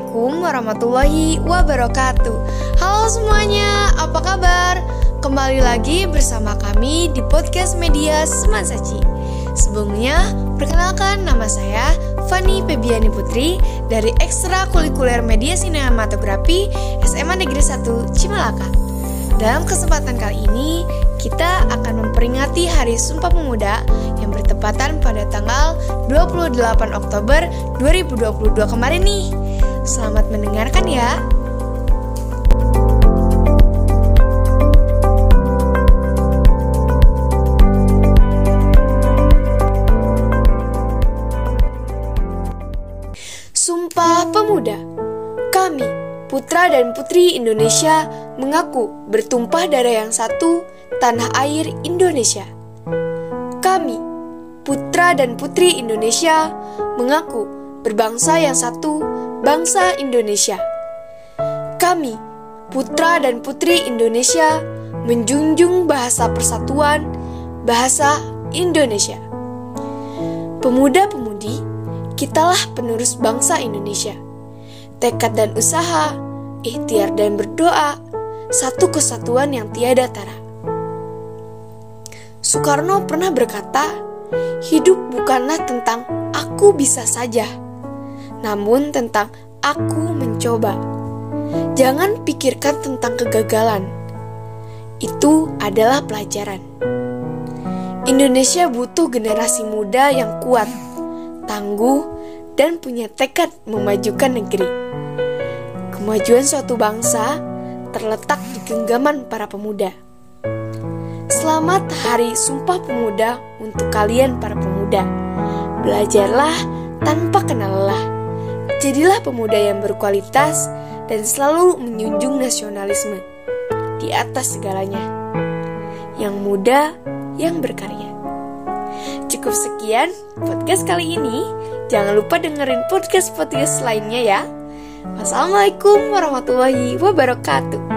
warahmatullahi wabarakatuh Halo semuanya, apa kabar? Kembali lagi bersama kami di podcast media Semansaci Sebelumnya, perkenalkan nama saya Fani Pebiani Putri dari Ekstra Kulikuler Media Sinematografi SMA Negeri 1 Cimalaka Dalam kesempatan kali ini, kita akan memperingati Hari Sumpah Pemuda yang bertepatan pada tanggal 28 Oktober 2022 kemarin nih. Selamat mendengarkan ya. Sumpah Pemuda Kami, putra dan putri Indonesia, mengaku bertumpah darah yang satu tanah air Indonesia. Kami, putra dan putri Indonesia, mengaku berbangsa yang satu, bangsa Indonesia. Kami, putra dan putri Indonesia, menjunjung bahasa persatuan, bahasa Indonesia. Pemuda-pemudi, kitalah penerus bangsa Indonesia. Tekad dan usaha, ikhtiar dan berdoa, satu kesatuan yang tiada tara. Soekarno pernah berkata, "Hidup bukanlah tentang aku bisa saja, namun tentang aku mencoba." Jangan pikirkan tentang kegagalan, itu adalah pelajaran. Indonesia butuh generasi muda yang kuat, tangguh, dan punya tekad memajukan negeri. Kemajuan suatu bangsa terletak di genggaman para pemuda. Selamat Hari Sumpah Pemuda untuk kalian para pemuda. Belajarlah tanpa kenal lelah. Jadilah pemuda yang berkualitas dan selalu menjunjung nasionalisme di atas segalanya. Yang muda, yang berkarya. Cukup sekian podcast kali ini. Jangan lupa dengerin podcast-podcast lainnya ya. Wassalamualaikum warahmatullahi wabarakatuh.